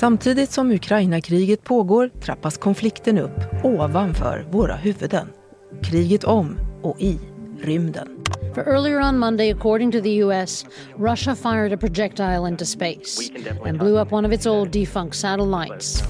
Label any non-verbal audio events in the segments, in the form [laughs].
Samtidigt som Ukraina-kriget pågår trappas konflikten upp ovanför våra huvuden. Kriget om och i rymden. For earlier on Monday, according to the US, Russia fired a projectile into space and blew up one of its old defunct satellites.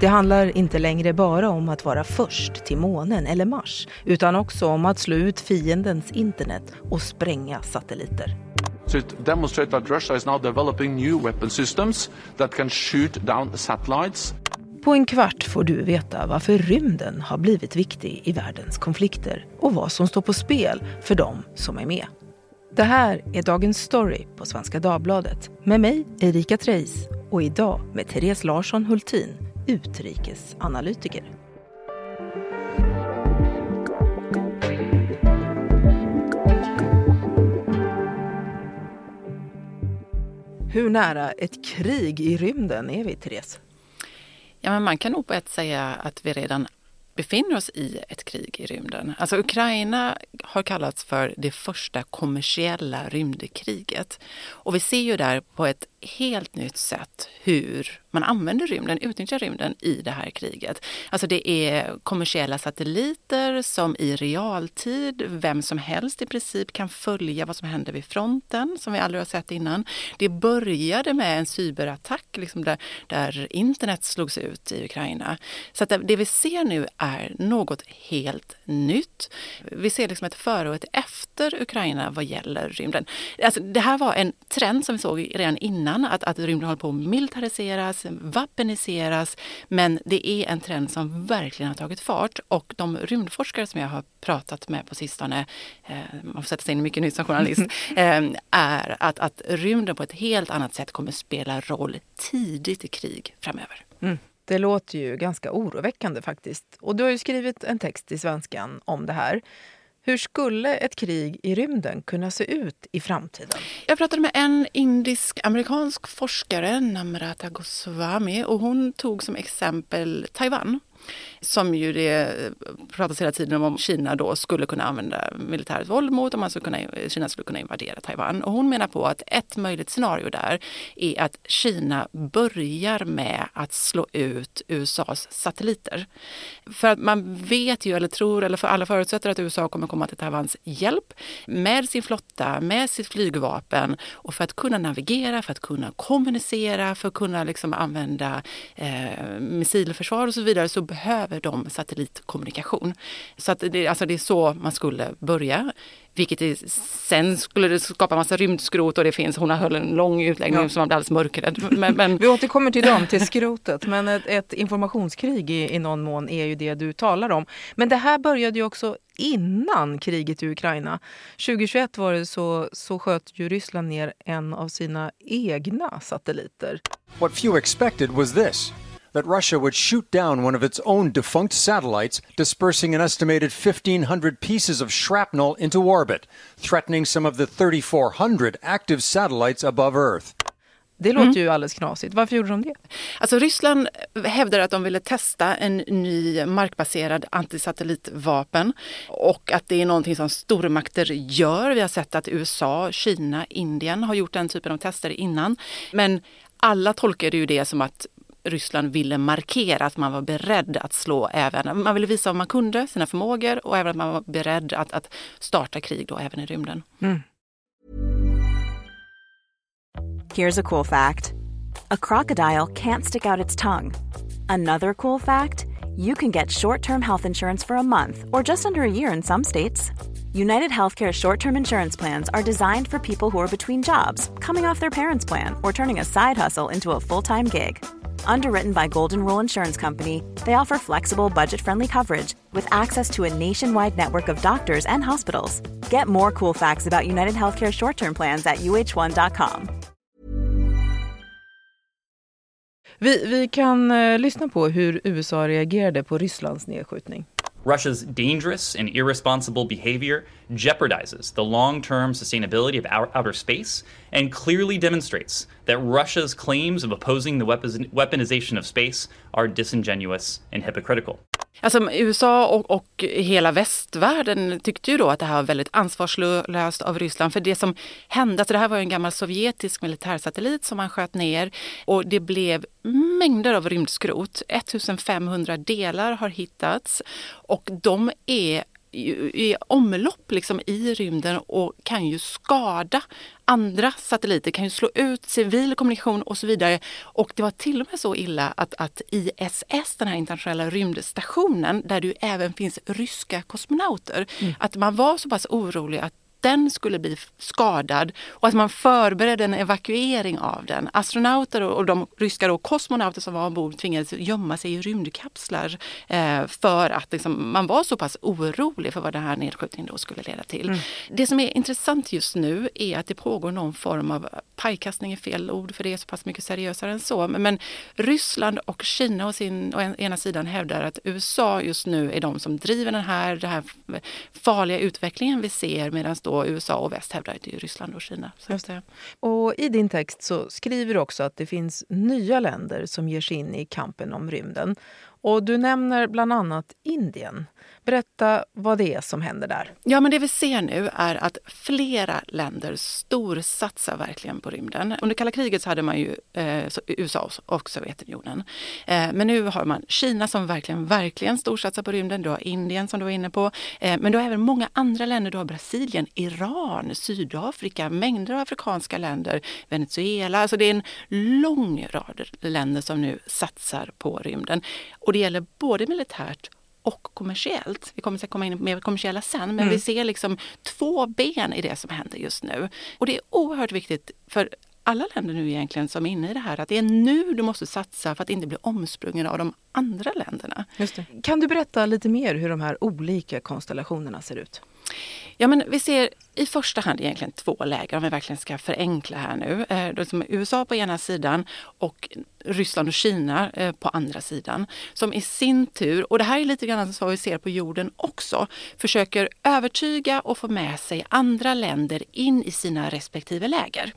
Det handlar inte längre bara om att vara först till månen eller Mars, utan också om att slå ut fiendens internet och spränga satelliter to demonstrate that Russia is now developing new weapon systems that can shoot down satellites. På en kvart får du veta varför rymden har blivit viktig i världens konflikter och vad som står på spel för dem som är med. Det här är Dagens Story på Svenska Dagbladet med mig, Erika Treijs och idag med Therese Larsson Hultin, utrikesanalytiker. Hur nära ett krig i rymden är vi, Therese? Ja, men man kan nog på ett säga att vi redan befinner oss i ett krig i rymden. Alltså Ukraina har kallats för det första kommersiella rymdkriget. Och vi ser ju där på ett helt nytt sätt hur man använder rymden, utnyttjar rymden i det här kriget. Alltså det är kommersiella satelliter som i realtid, vem som helst i princip kan följa vad som händer vid fronten, som vi aldrig har sett innan. Det började med en cyberattack liksom där, där internet slogs ut i Ukraina. Så att det vi ser nu är något helt nytt. Vi ser liksom ett före och ett efter Ukraina vad gäller rymden. Alltså det här var en trend som vi såg redan innan, att, att rymden håller på att militariseras, vapeniseras. Men det är en trend som verkligen har tagit fart och de rymdforskare som jag har pratat med på sistone, eh, man får sätta sig in mycket nytt som journalist, [laughs] eh, är att, att rymden på ett helt annat sätt kommer spela roll tidigt i krig framöver. Mm. Det låter ju ganska oroväckande faktiskt. Och du har ju skrivit en text i Svenskan om det här. Hur skulle ett krig i rymden kunna se ut i framtiden? Jag pratade med en indisk-amerikansk forskare, Namrata Goswami, och hon tog som exempel Taiwan som ju det eh, pratas hela tiden om om Kina då skulle kunna använda militärt våld mot, om man skulle kunna, Kina skulle kunna invadera Taiwan. Och hon menar på att ett möjligt scenario där är att Kina börjar med att slå ut USAs satelliter. För att man vet ju, eller tror, eller för alla förutsätter att USA kommer komma till Taiwans hjälp med sin flotta, med sitt flygvapen och för att kunna navigera, för att kunna kommunicera, för att kunna liksom använda eh, missilförsvar och så vidare så behöver de satellitkommunikation. Så att det, alltså det är så man skulle börja. Vilket är, sen skulle det skapa massa rymdskrot och det finns, hon har höll en lång utläggning ja. som man blir alldeles mörkrädd. Men, men... Vi återkommer till dem, till skrotet. Men ett, ett informationskrig i, i någon mån är ju det du talar om. Men det här började ju också innan kriget i Ukraina. 2021 var det så, så sköt ju Ryssland ner en av sina egna satelliter. What few expected was this. That Russia would shoot down one of its own defunct satellites, dispersing an estimated 1,500 pieces of shrapnel into orbit, threatening some of the 3,400 active satellites above Earth. Det låter mm. ju alldeles knasigt. Varför gjorde de det? Alltså Ryssland hävdar att de ville testa en ny markbaserad antisatellitvapen och att det är någonting som stormakter gör. Vi har sett att USA, Kina, Indien har gjort den typen av tester innan. Men alla tolkar ju det som att Ryssland ville markera att man var beredd att slå även, man ville visa vad man kunde, sina förmågor och även att man var beredd att, att starta krig då även i rymden. Mm. Here's a cool fact. A crocodile can't stick out its tongue. Another cool fact, you can get short-term health insurance for a month or just under a year in some states. United Healthcare short term insurance plans are designed for people who are between jobs, coming off their parents' plan, or turning a side hustle into a full time gig. Underwritten by Golden Rule Insurance Company, they offer flexible, budget friendly coverage with access to a nationwide network of doctors and hospitals. Get more cool facts about United Healthcare short term plans at uh1.com. Vi, vi kan uh, lyssna på hur USA reagerade på Rysslands nedskjutning. Russia's dangerous and irresponsible behavior jeopardizes the long term sustainability of outer space and clearly demonstrates that Russia's claims of opposing the weaponization of space are disingenuous and hypocritical. Alltså, USA och, och, hela västvärlden tyckte ju då att det här var väldigt ansvarslöst av Ryssland. För det som hände, alltså det här var en gammal sovjetisk militärsatellit som man sköt ner och det blev mängder av rymdskrot. 1500 delar har hittats och de är i omlopp liksom i rymden och kan ju skada andra satelliter, kan ju slå ut civil kommunikation och så vidare. Och det var till och med så illa att, att ISS, den här internationella rymdstationen, där det ju även finns ryska kosmonauter, mm. att man var så pass orolig att den skulle bli skadad och att man förberedde en evakuering av den. Astronauter och de ryska då, kosmonauter som var ombord tvingades gömma sig i rymdkapslar eh, för att liksom, man var så pass orolig för vad den här nedskjutningen då skulle leda till. Mm. Det som är intressant just nu är att det pågår någon form av pajkastning är fel ord för det är så pass mycket seriösare än så. Men Ryssland och Kina å, sin, å ena sidan hävdar att USA just nu är de som driver den här, den här farliga utvecklingen vi ser medan då USA och väst hävdar att det är Ryssland och Kina. Så och I din text så skriver du också att det finns nya länder som ger sig in i kampen om rymden. Och du nämner bland annat Indien. Berätta vad det är som händer där. Ja, men det vi ser nu är att flera länder storsatsar verkligen på rymden. Under kalla kriget så hade man ju eh, USA och Sovjetunionen. Eh, men nu har man Kina som verkligen, verkligen storsatsar på rymden. Du har Indien som du var inne på. Eh, men du har även många andra länder. Du har Brasilien, Iran, Sydafrika, mängder av afrikanska länder, Venezuela. Alltså det är en lång rad länder som nu satsar på rymden. Och det gäller både militärt och kommersiellt. Vi kommer att komma in mer kommersiella sen, men mm. vi ser liksom två ben i det som händer just nu. Och det är oerhört viktigt för alla länder nu egentligen som är inne i det här, att det är nu du måste satsa för att inte bli omsprungen av de andra länderna. Kan du berätta lite mer hur de här olika konstellationerna ser ut? Ja, men vi ser i första hand egentligen två läger om vi verkligen ska förenkla här nu. Eh, USA på ena sidan och Ryssland och Kina eh, på andra sidan. Som i sin tur, och det här är lite grann alltså så vi ser på jorden också, försöker övertyga och få med sig andra länder in i sina respektive läger.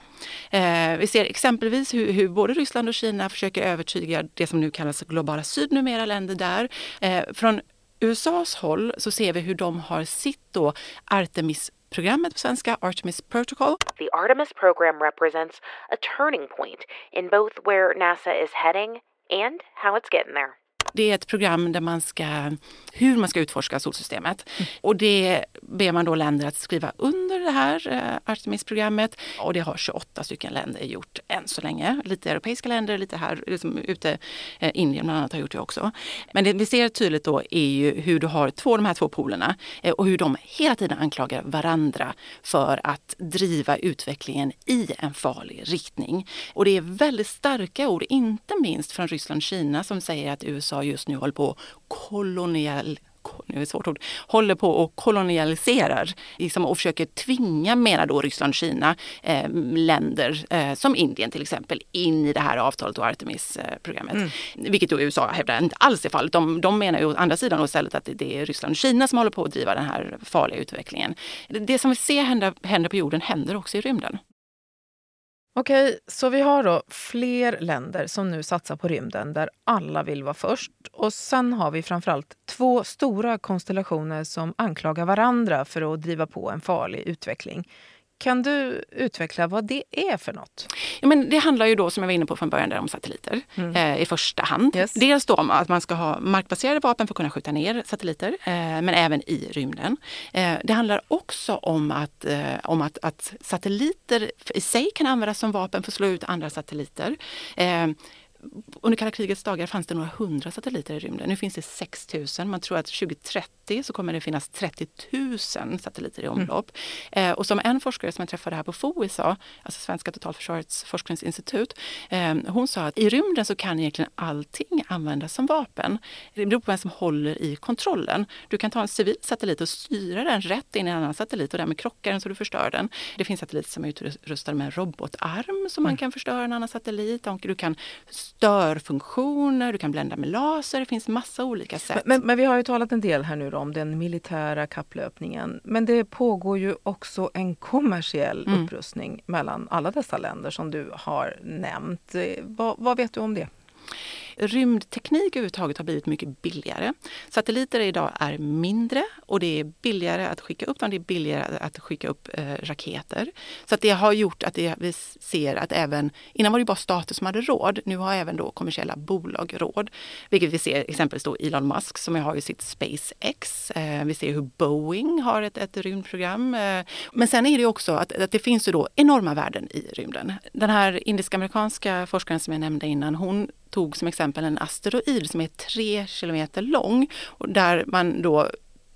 Eh, vi ser exempelvis hur, hur både Ryssland och Kina försöker övertyga det som nu kallas globala syd, numera länder där. Eh, från USAs håll så ser vi hur de har sitt då Artemis programmet på svenska, Artemis Protocol. The Artemis program represents a turning point in both where NASA is heading and how it's getting there. Det är ett program där man ska, hur man ska utforska solsystemet. Mm. Och det ber man då länder att skriva under det här eh, Artemis-programmet. Och det har 28 stycken länder gjort än så länge. Lite europeiska länder, lite här liksom ute. Eh, Indien bland annat har gjort det också. Men det vi ser tydligt då är ju hur du har två, de här två polerna eh, och hur de hela tiden anklagar varandra för att driva utvecklingen i en farlig riktning. Och det är väldigt starka ord, inte minst från Ryssland och Kina som säger att USA just nu håller på kolonial nu är det svårt ord, håller på och kolonialiserar liksom, och försöker tvinga, menar då Ryssland Kina, eh, länder eh, som Indien till exempel in i det här avtalet och Artemis-programmet. Mm. Vilket då USA hävdar inte alls är fallet. De, de menar ju å andra sidan istället att det är Ryssland och Kina som håller på att driva den här farliga utvecklingen. Det som vi ser hända, hända på jorden händer också i rymden. Okej, så vi har då fler länder som nu satsar på rymden där alla vill vara först. Och sen har vi framförallt två stora konstellationer som anklagar varandra för att driva på en farlig utveckling. Kan du utveckla vad det är för något? Ja, men det handlar ju då, som jag var inne på från början, där om satelliter mm. eh, i första hand. Yes. Dels då om att man ska ha markbaserade vapen för att kunna skjuta ner satelliter, eh, men även i rymden. Eh, det handlar också om, att, eh, om att, att satelliter i sig kan användas som vapen för att slå ut andra satelliter. Under kalla krigets dagar fanns det några hundra satelliter i rymden. Nu finns det 6 000. Man tror att 2030 så kommer det finnas 30 000 satelliter i mm. omlopp. Mm. Eh, och som en forskare som jag träffade här på FOI sa, alltså Svenska totalförsvarets forskningsinstitut, eh, hon sa att i rymden så kan egentligen allting användas som vapen. Det beror på vem som håller i kontrollen. Du kan ta en civil satellit och styra den rätt in i en annan satellit och därmed krockar den så du förstör den. Det finns satelliter som är utrustade med en robotarm så man mm. kan förstöra en annan satellit. Du kan störfunktioner, du kan blända med laser, det finns massa olika sätt. Men, men, vi har ju talat en del här nu om den militära kapplöpningen. Men det pågår ju också en kommersiell mm. upprustning mellan alla dessa länder som du har nämnt. Vad, vad vet du om det? Rymdteknik överhuvudtaget har blivit mycket billigare. Satelliter idag är mindre och det är billigare att skicka upp dem, det är billigare att skicka upp eh, raketer. Så att det har gjort att det, vi ser att även, innan var det bara stater som hade råd, nu har även då kommersiella bolag råd. Vilket vi ser exempelvis då Elon Musk som har ju sitt SpaceX. Eh, vi ser hur Boeing har ett, ett rymdprogram. Eh, men sen är det också att, att det finns ju då enorma värden i rymden. Den här indisk-amerikanska forskaren som jag nämnde innan, hon tog som exempel en asteroid som är tre kilometer lång och där man då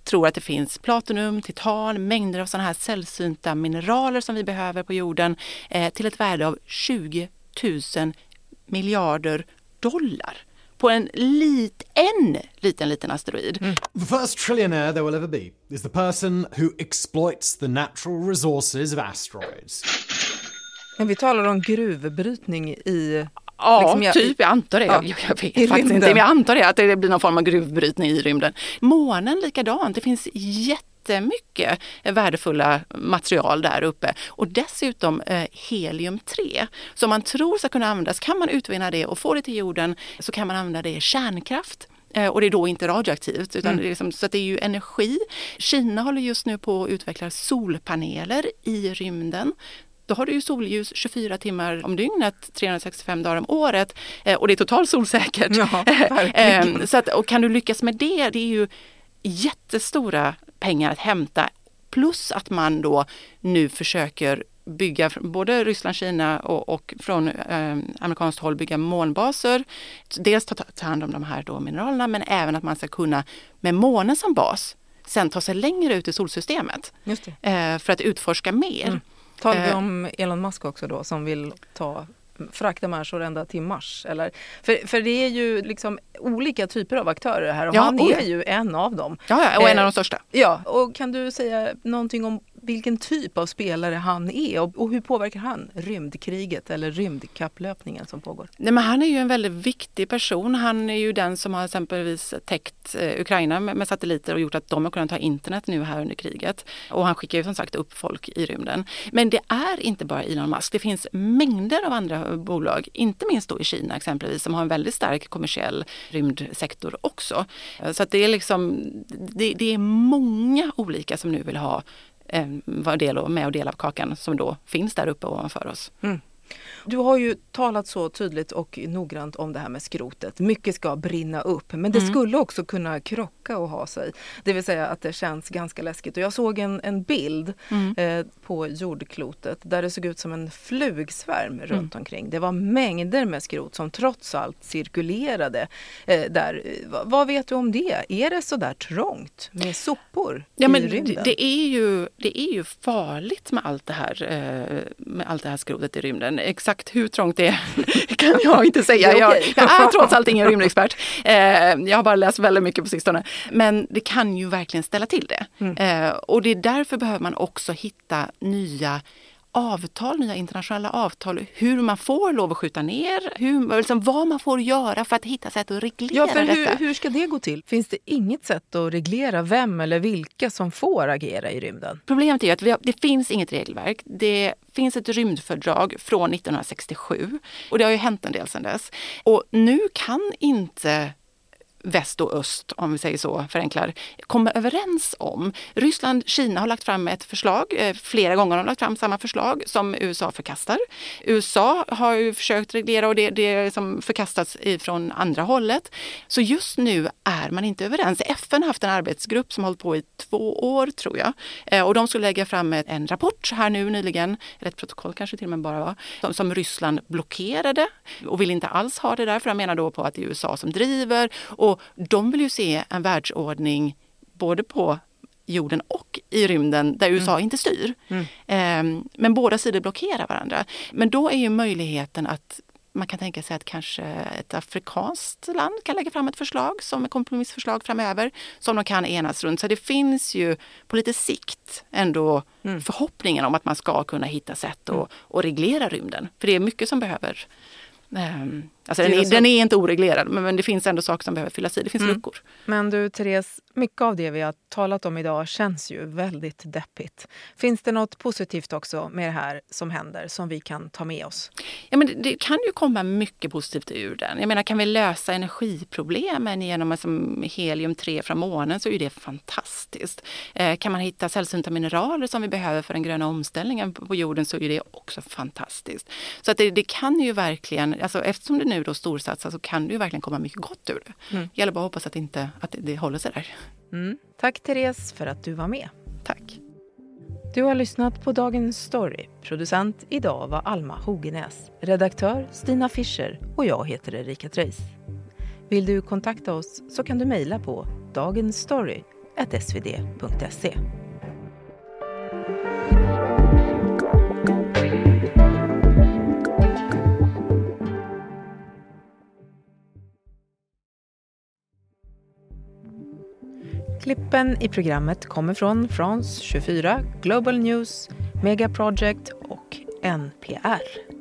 tror att det finns platinum, titan, mängder av sådana här sällsynta mineraler som vi behöver på jorden eh, till ett värde av 20 000 miljarder dollar på en lit, en liten, liten asteroid. Mm. The first trillionaire there will ever be is the person who exploits the natural resources of asteroids. Men vi talar om gruvbrytning i Ja, liksom jag, typ. Jag antar det. Ja, jag, jag vet faktiskt inte. Men jag antar det, att det blir någon form av gruvbrytning i rymden. Månen likadant. Det finns jättemycket värdefulla material där uppe. Och dessutom eh, helium-3 som man tror ska kunna användas. Kan man utvinna det och få det till jorden så kan man använda det i kärnkraft. Eh, och det är då inte radioaktivt, utan mm. det är liksom, så det är ju energi. Kina håller just nu på att utveckla solpaneler i rymden då har du ju solljus 24 timmar om dygnet, 365 dagar om året eh, och det är totalt solsäkert. Ja, [laughs] ehm, så att, och kan du lyckas med det, det är ju jättestora pengar att hämta. Plus att man då nu försöker bygga, både Ryssland, Kina och, och från eh, amerikanskt håll bygga månbaser. Dels ta, ta hand om de här då mineralerna men även att man ska kunna med månen som bas sen ta sig längre ut i solsystemet eh, för att utforska mer. Mm. Talar vi eh. om Elon Musk också då som vill ta frakta människor ända till Mars? Eller? För, för det är ju liksom olika typer av aktörer här och ja, han är ju en av dem. Ja, ja och en av de eh, största. Ja, och kan du säga någonting om vilken typ av spelare han är och, och hur påverkar han rymdkriget eller rymdkapplöpningen som pågår? Nej, men han är ju en väldigt viktig person. Han är ju den som har exempelvis täckt eh, Ukraina med, med, satelliter och gjort att de har kunnat ha internet nu här under kriget. Och han skickar ju som sagt upp folk i rymden. Men det är inte bara Elon Musk. Det finns mängder av andra bolag, inte minst då i Kina exempelvis, som har en väldigt stark kommersiell rymdsektor också. Så att det är liksom, det, det är många olika som nu vill ha eh, vara del och med och dela av kakan som då finns där uppe ovanför oss. Mm. Du har ju talat så tydligt och noggrant om det här med skrotet. Mycket ska brinna upp men det mm. skulle också kunna krocka och ha sig. Det vill säga att det känns ganska läskigt. Och jag såg en, en bild mm. eh, på jordklotet där det såg ut som en flugsvärm mm. runt omkring. Det var mängder med skrot som trots allt cirkulerade eh, där. V vad vet du om det? Är det så där trångt med sopor ja, i men rymden? Det är, ju, det är ju farligt med allt det här, eh, med allt det här skrotet i rymden. Exakt exakt hur trångt det är [laughs] kan jag inte säga. [laughs] Jag, jag är [laughs] trots allt ingen rymdexpert. Eh, jag har bara läst väldigt mycket på sistone. Men det kan ju verkligen ställa till det. Mm. Eh, och det är därför behöver man också hitta nya avtal, nya internationella avtal, hur man får lov att skjuta ner, hur, liksom vad man får göra för att hitta sätt att reglera ja, för hur, detta. Hur ska det gå till? Finns det inget sätt att reglera vem eller vilka som får agera i rymden? Problemet är att har, det finns inget regelverk. Det finns ett rymdfördrag från 1967 och det har ju hänt en del sedan dess. Och nu kan inte väst och öst, om vi säger så, förenklar, kommer överens om. Ryssland, Kina har lagt fram ett förslag, eh, flera gånger har de lagt fram samma förslag som USA förkastar. USA har ju försökt reglera och det, det som förkastats från andra hållet. Så just nu är man inte överens. FN har haft en arbetsgrupp som hållit på i två år tror jag eh, och de skulle lägga fram en rapport här nu nyligen, eller ett protokoll kanske till och med bara var, som, som Ryssland blockerade och vill inte alls ha det där för de menar då på att det är USA som driver och de vill ju se en världsordning både på jorden och i rymden där USA mm. inte styr. Mm. Eh, men båda sidor blockerar varandra. Men då är ju möjligheten att man kan tänka sig att kanske ett afrikanskt land kan lägga fram ett förslag som ett kompromissförslag framöver som de kan enas runt. Så det finns ju på lite sikt ändå mm. förhoppningen om att man ska kunna hitta sätt att, mm. att reglera rymden. För det är mycket som behöver um, Alltså den, är, den är inte oreglerad men, men det finns ändå saker som behöver fyllas i. Det finns mm. luckor. Men du Therese, mycket av det vi har talat om idag känns ju väldigt deppigt. Finns det något positivt också med det här som händer som vi kan ta med oss? Ja, men det, det kan ju komma mycket positivt ur den. Jag menar, kan vi lösa energiproblemen genom liksom, helium-3 från månen så är det fantastiskt. Eh, kan man hitta sällsynta mineraler som vi behöver för den gröna omställningen på jorden så är det också fantastiskt. Så att det, det kan ju verkligen, alltså, eftersom det nu då storsatsas så kan det ju verkligen komma mycket gott ur det. Mm. Gäller bara att hoppas att, inte, att det, det håller sig där. Mm. Tack Therese för att du var med. Tack. Du har lyssnat på Dagens Story. Producent idag var Alma Hogenäs. Redaktör Stina Fischer och jag heter Erika Treijs. Vill du kontakta oss så kan du mejla på dagensstory.svd.se. Klippen i programmet kommer från France 24, Global News, Mega Project och NPR.